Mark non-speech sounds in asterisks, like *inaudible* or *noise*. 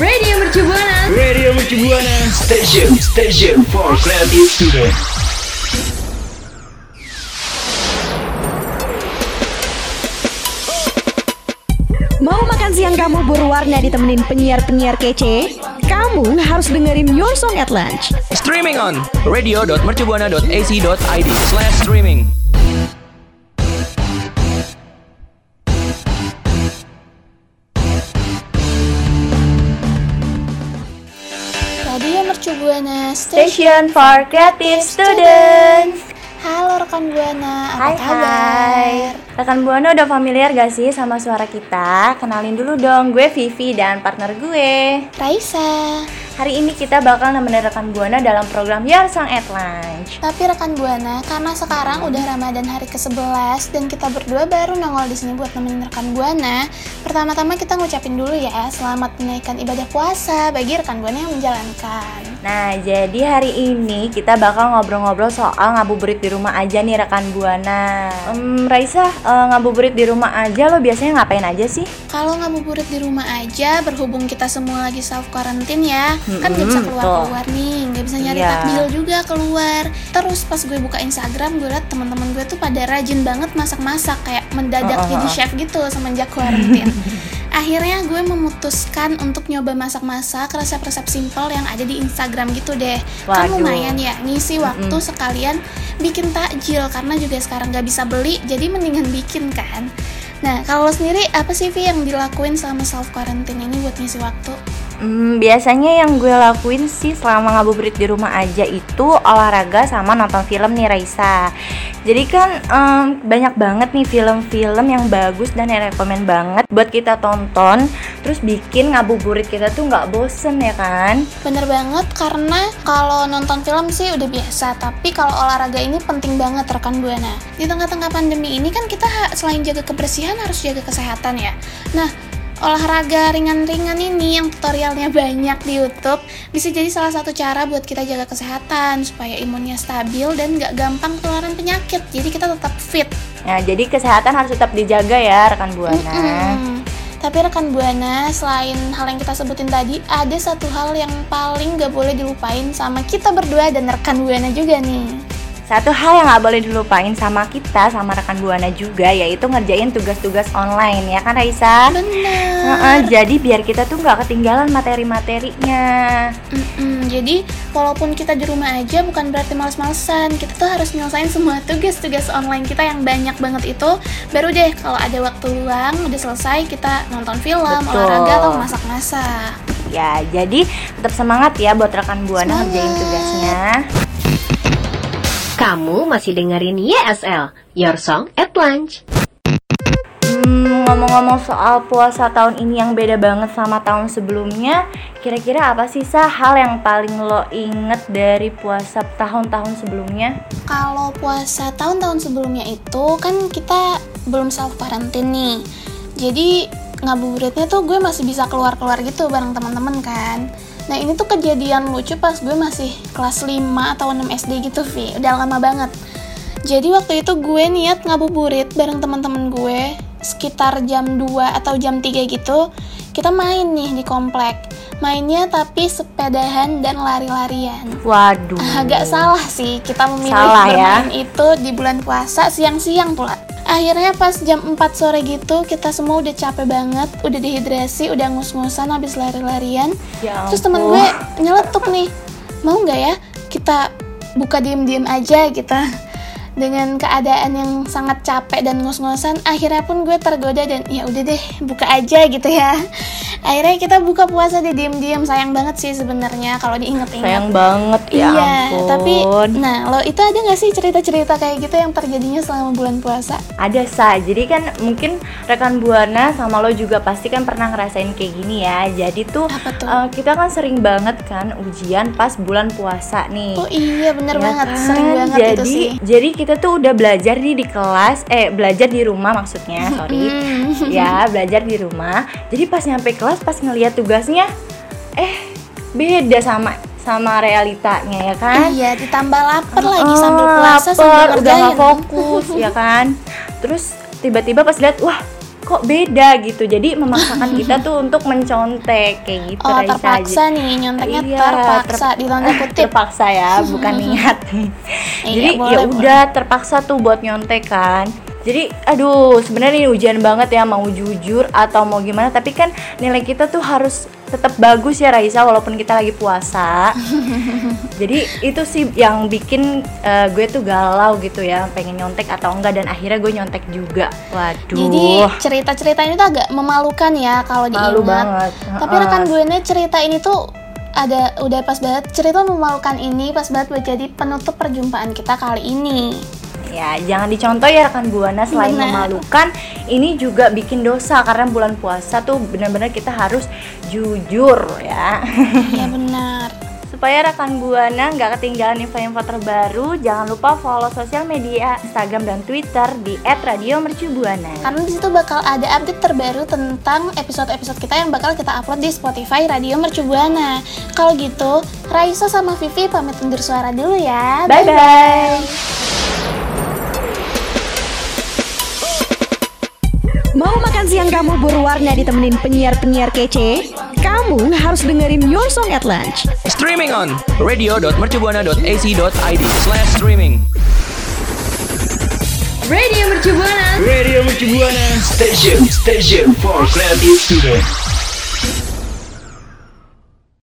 Radio Mercu Buana. Radio Mercu Buana Station Station for Creative Student Mau makan siang kamu berwarna ditemenin penyiar-penyiar kece? Kamu harus dengerin Your Song at Lunch. Streaming on radio.mercubuana.ac.id slash streaming. Buana Station for Creative Students. Halo rekan Buana, apa Hai kabar? hai. Rekan Buana udah familiar gak sih sama suara kita? Kenalin dulu dong, gue Vivi dan partner gue. Raisa. Hari ini kita bakal nemenin rekan Buana dalam program Your Song at Lunch. Tapi rekan Buana, karena sekarang udah Ramadan hari ke-11 dan kita berdua baru nongol di sini buat nemenin rekan Buana. Pertama-tama kita ngucapin dulu ya, selamat menaikkan ibadah puasa bagi rekan Buana yang menjalankan. Nah, jadi hari ini kita bakal ngobrol-ngobrol soal ngabuburit di rumah aja nih rekan Buana. Em, Raisa, eh, ngabuburit di rumah aja lo biasanya ngapain aja sih? Kalau ngabuburit di rumah aja, berhubung kita semua lagi self quarantine ya, kan nggak Mm-mm, bisa keluar-keluar nih, nggak bisa nyari Iya. takjil juga keluar. Terus pas gue buka Instagram, gue liat teman-teman gue tuh pada rajin banget masak-masak, kayak mendadak Oh, oh, jadi chef gitu semenjak quarantine. *laughs* Akhirnya gue memutuskan untuk nyoba masak-masak resep-resep simple yang ada di Instagram gitu deh. Kan Waduh. lumayan ya, ngisi waktu sekalian bikin takjil karena juga sekarang nggak bisa beli, jadi mendingan bikin kan. Nah, kalau sendiri apa sih Vi yang dilakuin selama self quarantine ini buat ngisi waktu? Hmm, biasanya yang gue lakuin sih selama ngabuburit di rumah aja itu olahraga sama nonton film nih Raisa. Jadi kan em, banyak banget nih film-film yang bagus dan yang rekomen banget buat kita tonton. Terus bikin ngabuburit kita tuh nggak bosen ya kan? Bener banget karena kalau nonton film sih udah biasa, tapi kalau olahraga ini penting banget rekan Buana. Di tengah-tengah pandemi ini kan kita selain jaga kebersihan harus jaga kesehatan ya. Nah, olahraga ringan-ringan ini yang tutorialnya banyak di YouTube bisa jadi salah satu cara buat kita jaga kesehatan supaya imunnya stabil dan nggak gampang ketularan penyakit. Jadi kita tetap fit. Nah, jadi kesehatan harus tetap dijaga ya rekan buana. Mm-mm. Tapi rekan Buana, selain hal yang kita sebutin tadi, ada satu hal yang paling gak boleh dilupain sama kita berdua dan rekan Buana juga nih. Satu hal yang nggak boleh dilupain sama kita sama rekan buana juga yaitu ngerjain tugas-tugas online ya kan Raisa? Bener. Heeh, jadi biar kita tuh nggak ketinggalan materi-materinya. Mm-mm, jadi walaupun kita di rumah aja bukan berarti males-malesan. Kita tuh harus nyelesain semua tugas-tugas online kita yang banyak banget itu. Baru deh kalau ada waktu luang udah selesai kita nonton film, Betul. olahraga atau masak-masak. Ya, jadi tetap semangat ya buat rekan buana ngerjain tugasnya. Kamu masih dengerin YSL, Your Song at Lunch. Hmm, ngomong-ngomong soal puasa tahun ini yang beda banget sama tahun sebelumnya, kira-kira apa sih sah hal yang paling lo inget dari puasa tahun-tahun sebelumnya? Kalau puasa tahun-tahun sebelumnya itu kan kita belum self quarantine nih. Jadi ngabuburitnya tuh gue masih bisa keluar-keluar gitu bareng teman-teman kan. Nah ini tuh kejadian lucu pas gue masih kelas 5 atau 6 SD gitu Vi, udah lama banget. Jadi waktu itu gue niat ngabuburit bareng teman-teman gue sekitar jam 2 atau jam 3 gitu. Kita main nih di komplek. Mainnya tapi sepedahan dan lari-larian. Waduh. Agak salah sih kita memilih Salah ya. bermain itu di bulan puasa siang-siang pula. Akhirnya pas jam 4 sore gitu kita semua udah capek banget, udah dehidrasi, udah ngus-ngusan habis lari-larian. Ya Terus temen gue nyeletuk nih, mau nggak ya kita buka diem-diem aja kita dengan keadaan yang sangat capek dan ngos-ngosan akhirnya pun gue tergoda dan ya udah deh buka aja gitu ya akhirnya kita buka puasa deh diem-diem sayang banget sih sebenarnya kalau diinget-inget Sayang banget ya iya, ampun. tapi nah lo itu ada nggak sih cerita-cerita kayak gitu yang terjadinya selama bulan puasa? Ada sah, jadi kan mungkin rekan buana sama lo juga pasti kan pernah ngerasain kayak gini ya. Jadi tuh Apa tuh? eh, kita kan sering banget kan ujian pas bulan puasa nih. Oh iya bener Ya banget, kan? sering banget jadi, itu sih. Jadi kita tuh udah belajar nih di kelas, eh belajar di rumah maksudnya, sorry. Hmm. ya belajar di rumah. Jadi pas nyampe kelas, pas ngeliat tugasnya, eh beda sama sama realitanya ya kan? Iya, ditambah lapar lagi sambil puasa sambil udah nggak fokus ya kan? Terus tiba-tiba pas lihat wah kok beda? gitu. Jadi memaksakan kita tuh untuk mencontek kayak gitu Oh Raisa. terpaksa nih nyonteknya Iya, terpaksa tanda kutip. terpaksa ya bukan *laughs* niat. Iya, jadi ya udah terpaksa tuh buat nyontek kan jadi aduh sebenarnya ini ujian banget ya mau jujur atau mau gimana tapi kan nilai kita tuh harus tetap bagus ya Raisa walaupun kita lagi puasa *laughs* jadi itu sih yang bikin eh, gue tuh galau gitu ya pengen nyontek atau enggak dan akhirnya gue nyontek juga waduh Jadi cerita-cerita ini tuh agak memalukan ya kalau Malu diingat. banget. Tapi rekan gue ini cerita ini tuh ada udah pas banget cerita memalukan ini pas banget buat jadi penutup perjumpaan kita kali ini. Ya, jangan dicontoh ya rekan buana selain Benar. memalukan, ini juga bikin dosa karena bulan puasa tuh benar-benar kita harus jujur ya. Iya benar. *laughs* Supaya rekan buana nggak ketinggalan info-info terbaru, jangan lupa follow sosial media Instagram dan Twitter di @radiomercubuana. Karena di situ bakal ada update terbaru tentang episode-episode kita yang bakal kita upload di Spotify Radio Mercu Buana. Kalau gitu, Raisa sama Vivi pamit undur suara dulu ya. Bye bye. Mau siang kamu berwarna ditemenin penyiar-penyiar kece? Kamu harus dengerin Your Song at Lunch. Streaming on radio.mercubuana.ac.id slash streaming. Radio Mercu Buana. Radio Mercu Buana Station, station for creative student.